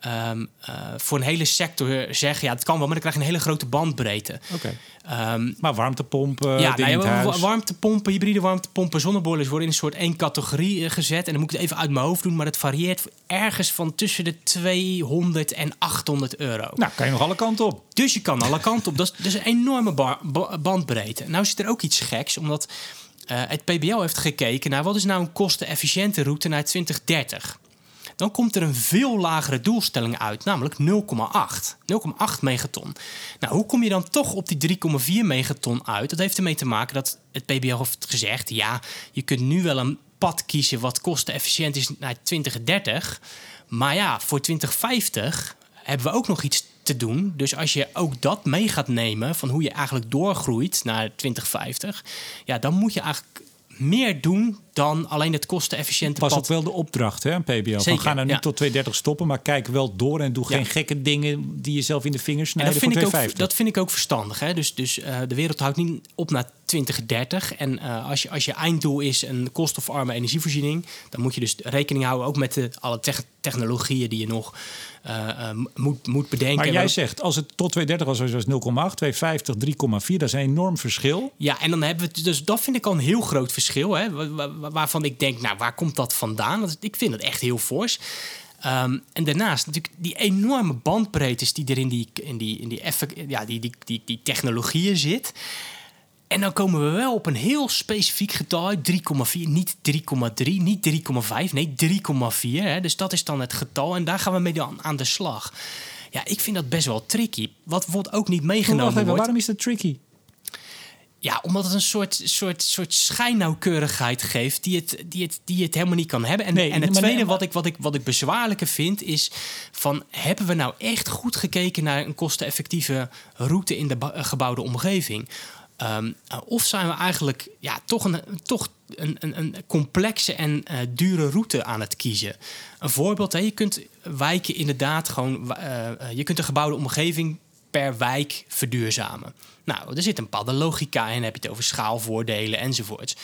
ehm, eh, voor een hele sector zeggen: ja, dat kan wel, maar dan krijg je een hele grote bandbreedte. Oké. Ehm, Maar warmtepompen, ja, nou het ja, warmtepompen, hybride warmtepompen, zonneboilers worden in een soort één categorie eh, gezet. En dan moet ik het even uit mijn hoofd doen, maar dat varieert ergens van tussen de 200 en 800 euro. Nou, kan je nog alle kanten op. Dus je kan alle kanten op. Dat is, dat is een enorme bar- bandbreedte. Nou zit er ook iets geks, omdat eh, het PBL heeft gekeken naar wat is nou een kostenefficiënte route naar 2030. Dan komt er een veel lagere doelstelling uit, namelijk 0,8. 0,8 megaton. Nou, hoe kom je dan toch op die 3,4 megaton uit? Dat heeft ermee te maken dat het PBL heeft gezegd... ja, je kunt nu wel een pad kiezen wat kostenefficiënt is naar 2030... maar ja, voor 2050 hebben we ook nog iets te doen. Dus als je ook dat mee gaat nemen van hoe je eigenlijk doorgroeit naar 2050, ja, dan moet je eigenlijk meer doen dan alleen het kostenefficiënte Was pad. ook wel de opdracht, hè, een PBL. Van, Zeker, ga nou niet ja. tot 230 stoppen, maar kijk wel door en doe Ja. geen gekke dingen die je zelf in de vingers En snijden dat vind, voor ik ook, 250. dat vind ik ook verstandig. Hè? Dus, dus eh, de wereld houdt niet op naar 2030. En eh, als, je, als je einddoel is een koolstofarme energievoorziening... dan moet je dus rekening houden ook met de, alle tech- technologieën die je nog eh, moet, moet bedenken. Maar jij zegt, als het tot 230 was, was het 0,8, 250, 3,4. Dat is een enorm verschil. Ja, en dan hebben we het, dus dat vind ik al een heel groot verschil. Hè, waarvan ik denk, nou, waar komt dat vandaan? Dat, ik vind het echt heel fors. Ehm, en daarnaast natuurlijk die enorme bandbreedtes die er in die, in die, in die, effe- ja, die, die, die, die technologieën zit. En dan komen we wel op een heel specifiek getal, 3,4, niet 3,3, niet 3,5, nee 3,4. hè. Dus dat is dan het getal en daar gaan we mee aan, aan de slag. Ja, ik vind dat best wel tricky. Wat bijvoorbeeld ook niet meegenomen even, wordt. waarom is dat tricky? Ja, omdat het een soort, soort, soort schijnnauwkeurigheid geeft die het, die, het, die het helemaal niet kan hebben. En, Nee, en het tweede maar- wat, ik, wat, ik, wat ik bezwaarlijker vind is van... hebben we nou echt goed gekeken naar een kosteneffectieve route in de eh, gebouwde omgeving? Ehm, eh, of zijn we eigenlijk ja, toch, een, toch een, een, een complexe en eh, dure route aan het kiezen? Een voorbeeld, hè, je kunt wijken inderdaad gewoon... je kunt een gebouwde omgeving per wijk verduurzamen. Nou, er zit een bepaalde logica in, dan heb je het over schaalvoordelen enzovoorts.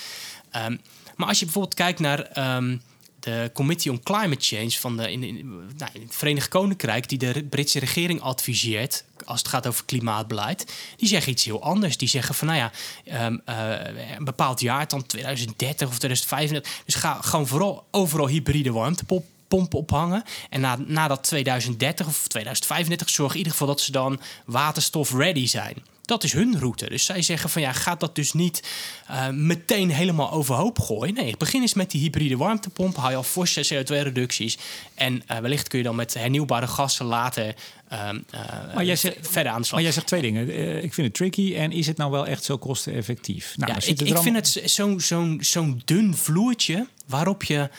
Ehm, maar als je bijvoorbeeld kijkt naar ehm, de Committee on Climate Change van de, in, in, nou, in het Verenigd Koninkrijk, die de Britse regering adviseert als het gaat over klimaatbeleid, die zeggen iets heel anders. Die zeggen van, nou ja, ehm, eh, een bepaald jaar, dan 2030 of 2035, dus ga gewoon vooral overal hybride warmtepompen pompen ophangen. En na, na dat 2030 of 2035 zorg in ieder geval dat ze dan waterstof ready zijn. Dat is hun route. Dus zij zeggen van ja, gaat dat dus niet eh, meteen helemaal overhoop gooien. Nee, begin eens met die hybride warmtepomp. Haal je al forse CO2-reducties. En eh, wellicht kun je dan met hernieuwbare gassen later ehm, eh, Maar jij zegt- verder aan. Maar jij zegt twee dingen. Ik vind het tricky en is het nou wel echt zo kosteneffectief? Nou, Ja, ik, vind het zo'n zo'n zo'n dun vloertje waarop je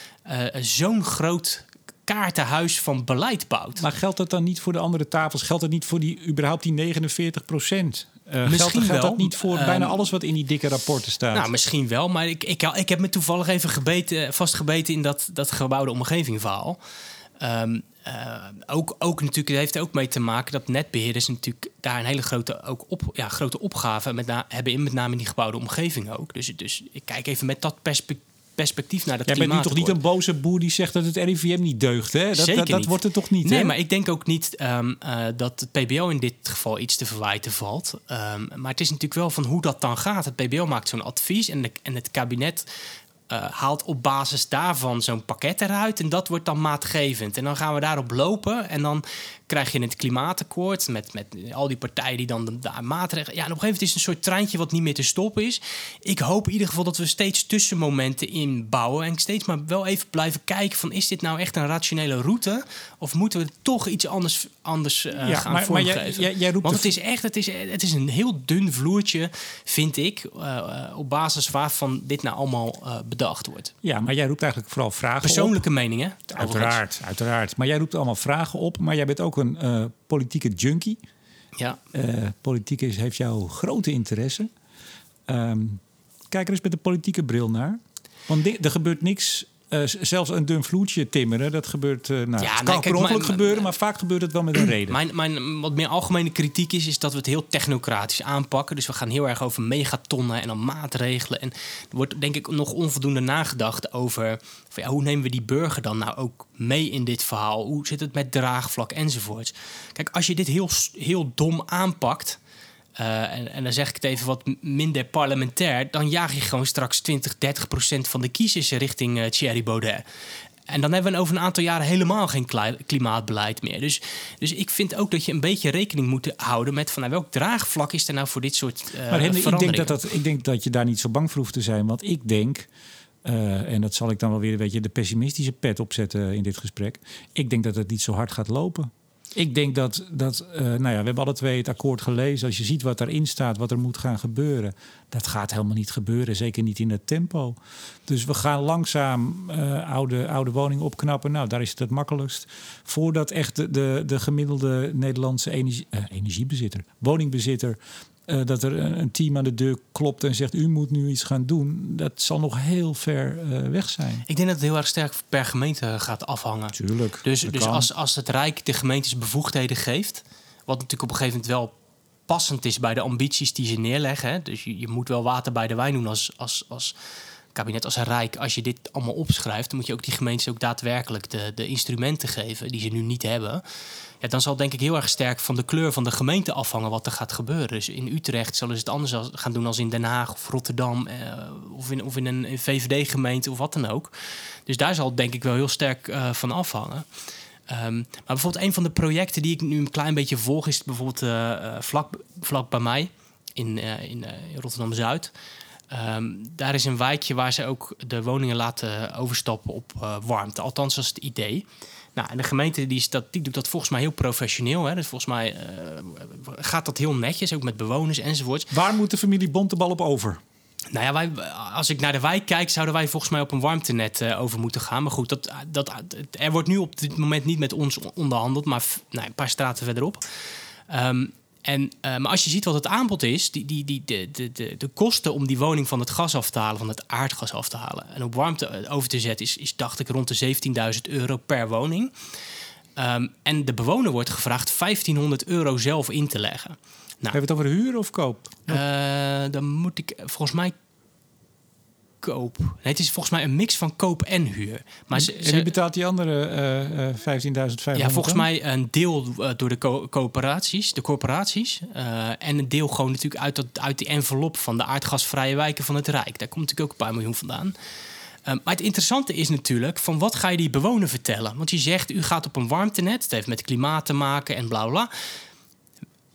zo'n groot kaartenhuis van beleid bouwt. Maar geldt dat dan niet voor de andere tafels? Geldt het niet voor die, überhaupt die 49 procent? Geldt, Misschien geldt wel. dat niet voor Ehm, bijna alles wat in die dikke rapporten staat? Nou, misschien wel, maar ik, ik, ik heb me toevallig even gebeten, vastgebeten in dat, dat gebouwde omgeving verhaal. Ehm, eh, ook, ook natuurlijk, het heeft er ook mee te maken dat netbeheerders natuurlijk daar een hele grote, ook op, ja, grote opgave met na, hebben in met name in die gebouwde omgeving ook. Dus, dus ik kijk even met dat perspe- perspectief naar dat Jij bent nu toch niet een boze boer die zegt dat het RIVM niet deugt, hè? Dat, Zeker dat, dat niet. wordt het toch niet, Nee, hè? maar ik denk ook niet ehm, eh, dat het PBO in dit geval iets te verwijten valt. Ehm, maar het is natuurlijk wel van hoe dat dan gaat. Het PBO maakt zo'n advies en, de, en het kabinet eh, haalt op basis daarvan zo'n pakket eruit. En dat wordt dan maatgevend. En dan gaan we daarop lopen. En dan krijg je het klimaatakkoord met, met al die partijen die dan daar maatregelen... Ja, en op een gegeven moment is het een soort treintje wat niet meer te stoppen is. Ik hoop in ieder geval dat we steeds tussenmomenten inbouwen. En steeds maar wel even blijven kijken van... is dit nou echt een rationele route? Of moeten we toch iets anders, anders Ja, gaan maar- maar jij- jij- roept Want het is echt het is, het is een heel dun vloertje, vind ik... eh, eh, op basis waarvan dit nou allemaal bedacht wordt. Ja, maar jij roept eigenlijk vooral vragen. Persoonlijke mening, hè? Uiteraard, uiteraard. Maar jij roept allemaal vragen op. Maar jij bent ook een eh, politieke junkie. Ja. Eh, politiek is, heeft jouw grote interesse. Ehm, kijk er eens met de politieke bril naar. Want er gebeurt niks eh, zelfs een dun vloedje timmeren, dat gebeurt. eh, nou, Ja, het nee, kan kijk, per ongeluk mijn- gebeuren, maar vaak gebeurt het wel met een reden. Mijn, mijn wat meer algemene kritiek is, is dat we het heel technocratisch aanpakken. Dus we gaan heel erg over megatonnen en dan maatregelen. En er wordt denk ik nog onvoldoende nagedacht over van, ja, hoe nemen we die burger dan nou ook mee in dit verhaal? Hoe zit het met draagvlak enzovoorts? Kijk, als je dit heel, heel dom aanpakt. Eh, en, en dan zeg ik het even wat minder parlementair. Dan jaag je gewoon straks 20, 30 procent van de kiezers richting eh, Thierry Baudet. En dan hebben we over een aantal jaren helemaal geen kli- klimaatbeleid meer. Dus, dus ik vind ook dat je een beetje rekening moet houden met van nou, welk draagvlak is er nou voor dit soort uh, Maar Henry, ik denk, dat dat, ik denk dat je daar niet zo bang voor hoeft te zijn. Want ik denk, uh, en dat zal ik dan wel weer een beetje de pessimistische pet opzetten in dit gesprek. Ik denk dat het niet zo hard gaat lopen. Ik denk dat, dat uh, nou ja, we hebben alle twee het akkoord gelezen. Als je ziet wat daarin staat, wat er moet gaan gebeuren. Dat gaat helemaal niet gebeuren, zeker niet in het tempo. Dus we gaan langzaam uh, oude, oude woningen opknappen. Nou, daar is het het makkelijkst. Voordat echt de, de, de gemiddelde Nederlandse energie, uh, energiebezitter, woningbezitter... Uh, dat er een team aan de deur klopt en zegt: U moet nu iets gaan doen. Dat zal nog heel ver uh, weg zijn. Ik denk dat het heel erg sterk per gemeente gaat afhangen. Tuurlijk. Dus, dus als, als het Rijk de gemeentes bevoegdheden geeft, wat natuurlijk op een gegeven moment wel passend is bij de ambities die ze neerleggen. Hè? Dus je, je, moet wel water bij de wijn doen als, als, als kabinet, als een Rijk. Als je dit allemaal opschrijft, dan moet je ook die gemeentes ook daadwerkelijk de, de instrumenten geven die ze nu niet hebben. Dan zal denk ik heel erg sterk van de kleur van de gemeente afhangen wat er gaat gebeuren. Dus in Utrecht zullen ze het anders gaan doen als in Den Haag of Rotterdam. Eh, of in, of in een VVD-gemeente of wat dan ook. Dus daar zal het denk ik wel heel sterk uh, van afhangen. Um, maar bijvoorbeeld een van de projecten die ik nu een klein beetje volg... is bijvoorbeeld uh, vlak, vlak bij mij in, in, Rotterdam-Zuid. Um, daar is een wijkje waar ze ook de woningen laten overstappen op warmte. Althans, dat is het idee. Nou, en de gemeente die, dat, die doet dat volgens mij heel professioneel. Hè? Dus volgens mij uh, gaat dat heel netjes, ook met bewoners enzovoorts. Waar moet de familie Bontebal op over? Nou ja, wij, als ik naar de wijk kijk, zouden wij volgens mij op een warmtenet uh, over moeten gaan. Maar goed, dat, dat, er wordt nu op dit moment niet met ons onderhandeld, maar nou, een paar straten verderop. Um, en, uh, maar als je ziet wat het aanbod is, die, die, die, de, de, de, de kosten om die woning van het gas af te halen, van het aardgas af te halen en op warmte over te zetten, is, is dacht ik rond de 17.000 euro per woning. Um, en de bewoner wordt gevraagd 1500 euro zelf in te leggen. Nou, Hebben we het over huur of koop? Uh, dan moet ik volgens mij koop. Nee, het is volgens mij een mix van koop en huur. Maar ze, en wie betaalt die andere uh, uh, 15.500? Ja, volgens mij een deel uh, door de co coöperaties, de corporaties. Uh, en een deel gewoon natuurlijk uit, dat, uit die envelop van de aardgasvrije wijken van het Rijk. Daar komt natuurlijk ook een paar miljoen vandaan. Uh, maar het interessante is natuurlijk, van wat ga je die bewoner vertellen? Want je zegt, u gaat op een warmtenet, het heeft met klimaat te maken en bla bla.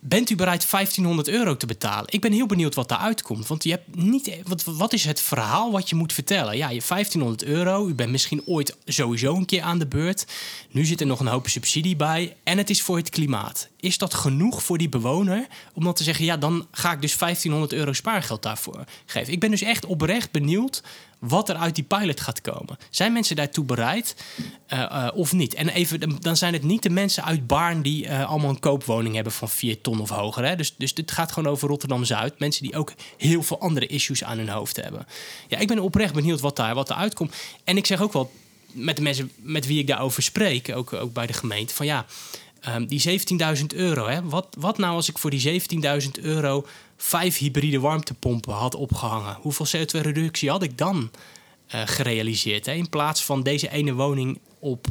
Bent u bereid 1500 euro te betalen? Ik ben heel benieuwd wat daaruit komt. Want je hebt niet. Wat, wat is het verhaal wat je moet vertellen? Ja, je 1500 euro. U bent misschien ooit sowieso een keer aan de beurt. Nu zit er nog een hoop subsidie bij. En het is voor het klimaat. Is dat genoeg voor die bewoner om dan te zeggen: ja, dan ga ik dus 1500 euro spaargeld daarvoor geven? Ik ben dus echt oprecht benieuwd wat er uit die pilot gaat komen. Zijn mensen daartoe bereid uh, uh, of niet? En even, dan zijn het niet de mensen uit Baarn die uh, allemaal een koopwoning hebben van 4 ton of hoger. Hè? Dus, dus dit gaat gewoon over Rotterdam-Zuid. Mensen die ook heel veel andere issues aan hun hoofd hebben. Ja, ik ben oprecht benieuwd wat daar wat eruit komt. En ik zeg ook wel met de mensen met wie ik daarover spreek, ook, ook bij de gemeente, van ja, um, die 17.000 euro. Hè? Wat, wat nou als ik voor die 17.000 euro vijf hybride warmtepompen had opgehangen? Hoeveel CO2-reductie had ik dan uh, gerealiseerd? Hè? In plaats van deze ene woning op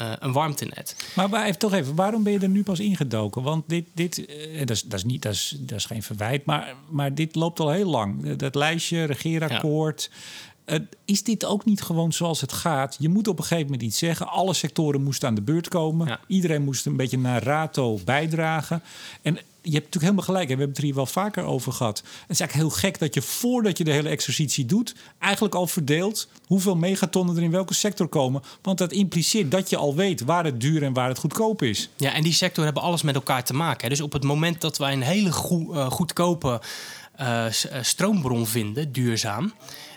uh, een warmtenet. Maar, maar even, toch even, waarom ben je er nu pas ingedoken? Want dit, dit uh, dat, is, dat, is niet, dat, is, dat is geen verwijt, maar, maar dit loopt al heel lang. Dat lijstje, regeerakkoord. Uh, is dit ook niet gewoon zoals het gaat? Je moet op een gegeven moment iets zeggen. Alle sectoren moesten aan de beurt komen. Ja. Iedereen moest een beetje naar rato bijdragen. En je hebt natuurlijk helemaal gelijk. En we hebben het er hier wel vaker over gehad. Het is eigenlijk heel gek dat je voordat je de hele exercitie doet... eigenlijk al verdeelt hoeveel megatonnen er in welke sector komen. Want dat impliceert dat je al weet waar het duur en waar het goedkoop is. Ja, en die sector hebben alles met elkaar te maken. Dus op het moment dat wij een hele goe, uh, goedkope uh, stroombron vinden, duurzaam...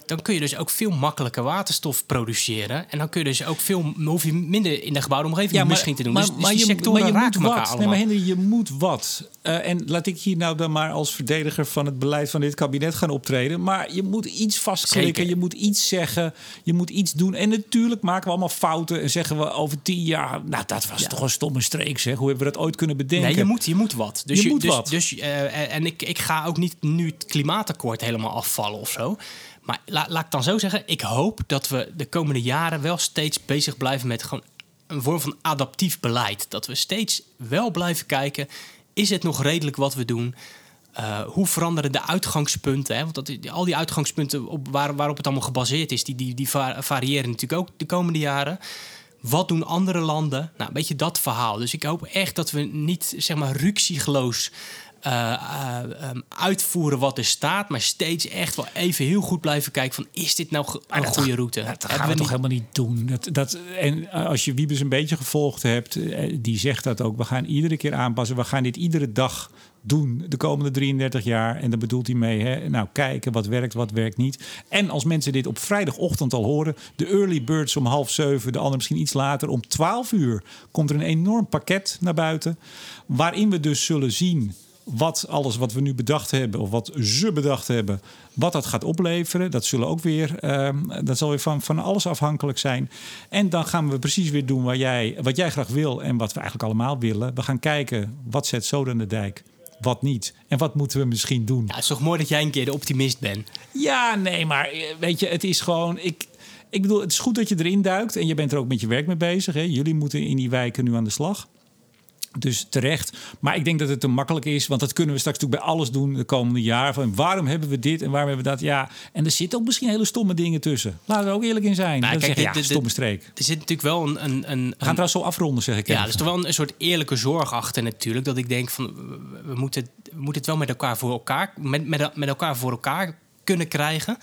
dan kun je dus ook veel makkelijker waterstof produceren. En dan kun je dus ook veel, hoef je minder in de gebouwde omgeving misschien te doen. Maar, dus, dus die je, sectoren maar je raken moet elkaar wat. Nee, allemaal. maar Henry, je moet wat. Eh, en laat ik hier nou dan maar als verdediger van het beleid van dit kabinet gaan optreden. Maar je moet iets vastklikken, Zeker. je moet iets zeggen, je moet iets doen. En natuurlijk maken we allemaal fouten en zeggen we over tien jaar... nou, dat was toch een stomme streek, zeg. Hoe hebben we dat ooit kunnen bedenken? Nee, je moet, je moet wat. Dus Je moet dus, wat. Dus, eh, en ik, ik ga ook niet nu het klimaatakkoord helemaal afvallen of zo. Maar la, laat ik dan zo zeggen, ik hoop dat we de komende jaren wel steeds bezig blijven met gewoon een vorm van adaptief beleid. Dat we steeds wel blijven kijken, is het nog redelijk wat we doen? Eh, hoe veranderen de uitgangspunten? Hè? Want al die uitgangspunten op, waar, waarop het allemaal gebaseerd is, die, die, die va- variëren natuurlijk ook de komende jaren. Wat doen andere landen? Nou, een beetje dat verhaal. Dus ik hoop echt dat we niet, zeg maar, ruksigloos eh, eh, ehm, uitvoeren wat er staat, maar steeds echt wel even heel goed blijven kijken van, is dit nou een dat goede route? Dat gaan we, we toch helemaal niet doen. Dat, dat, en als je Wiebes een beetje gevolgd hebt, eh, die zegt dat ook. We gaan iedere keer aanpassen. We gaan dit iedere dag doen de komende 33 jaar. En daar bedoelt hij mee, hè, nou kijken wat werkt, wat werkt niet. En als mensen dit op vrijdagochtend al horen, de early birds om half zeven, de andere misschien iets later, om 12 uur komt er een enorm pakket naar buiten. Waarin we dus zullen zien wat alles wat we nu bedacht hebben, of wat ze bedacht hebben, wat dat gaat opleveren. Dat zullen ook weer, ehm, dat zal weer van, van alles afhankelijk zijn. En dan gaan we precies weer doen waar jij, wat jij graag wil en wat we eigenlijk allemaal willen. We gaan kijken wat zet zoden aan de dijk, wat niet. En wat moeten we misschien doen. Ja, het is toch mooi dat jij een keer de optimist bent. Ja, nee, maar eh, weet je, het is gewoon. Ik, ik bedoel, het is goed dat je erin duikt en je bent er ook met je werk mee bezig. Hè. Jullie moeten in die wijken nu aan de slag. Dus terecht. Maar ik denk dat het te makkelijk is, want dat kunnen we straks natuurlijk bij alles doen de komende jaren. Van waarom hebben we dit en waarom hebben we dat? Ja, en er zitten ook misschien hele stomme dingen tussen. Laten we er ook eerlijk in zijn. Nou, kijk, zeggen, ja, stomme streek. Er zit natuurlijk wel een... een, een, We gaan trouwens zo afronden, zeg ik. Ja, even. er is toch wel een, soort eerlijke zorg achter natuurlijk. Dat ik denk van, we- we moeten, we moeten het wel met elkaar voor elkaar, met, met, met elkaar voor elkaar kunnen krijgen.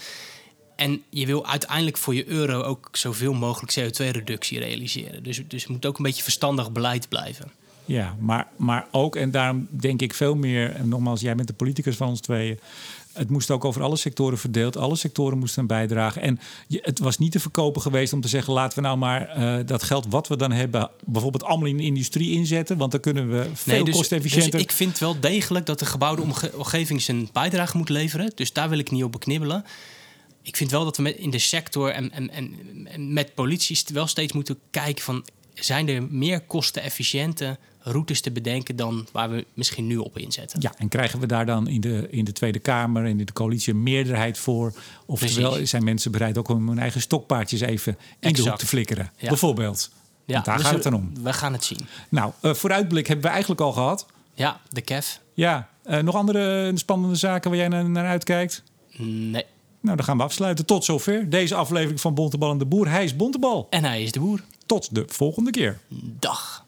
En je wil uiteindelijk voor je euro ook zoveel mogelijk CO2-reductie realiseren. Dus, dus het moet ook een beetje verstandig beleid blijven. Ja, maar, maar ook, en daarom denk ik veel meer, en nogmaals, jij bent de politicus van ons tweeën. Het moest ook over alle sectoren verdeeld. Alle sectoren moesten een bijdrage. En je, het was niet te verkopen geweest om te zeggen: laten we nou maar eh, dat geld wat we dan hebben, bijvoorbeeld allemaal in de industrie inzetten. Want dan kunnen we veel dus, kostefficiënter. dus ik vind wel degelijk dat de gebouwde omge- omgeving zijn bijdrage moet leveren. Dus daar wil ik niet op beknibbelen. Ik vind wel dat we met, in de sector en, en, en, en met politie wel steeds moeten kijken van... zijn er meer kostenefficiënte routes te bedenken dan waar we misschien nu op inzetten? Ja, en krijgen we daar dan in de, in de Tweede Kamer en in de coalitie een meerderheid voor? Oftewel, Precies. zijn mensen bereid ook om hun eigen stokpaardjes even in de hoek te flikkeren? Ja. Bijvoorbeeld. Want daar dus gaat het dan om. We gaan het zien. Nou, eh, vooruitblik hebben we eigenlijk al gehad. Ja, de KEF? Ja, eh, nog andere spannende zaken waar jij naar, naar uitkijkt? Nee. Nou, dan gaan we afsluiten. Tot zover deze aflevering van Bontebal en de Boer. Hij is Bontebal. En hij is de boer. Tot de volgende keer. Dag.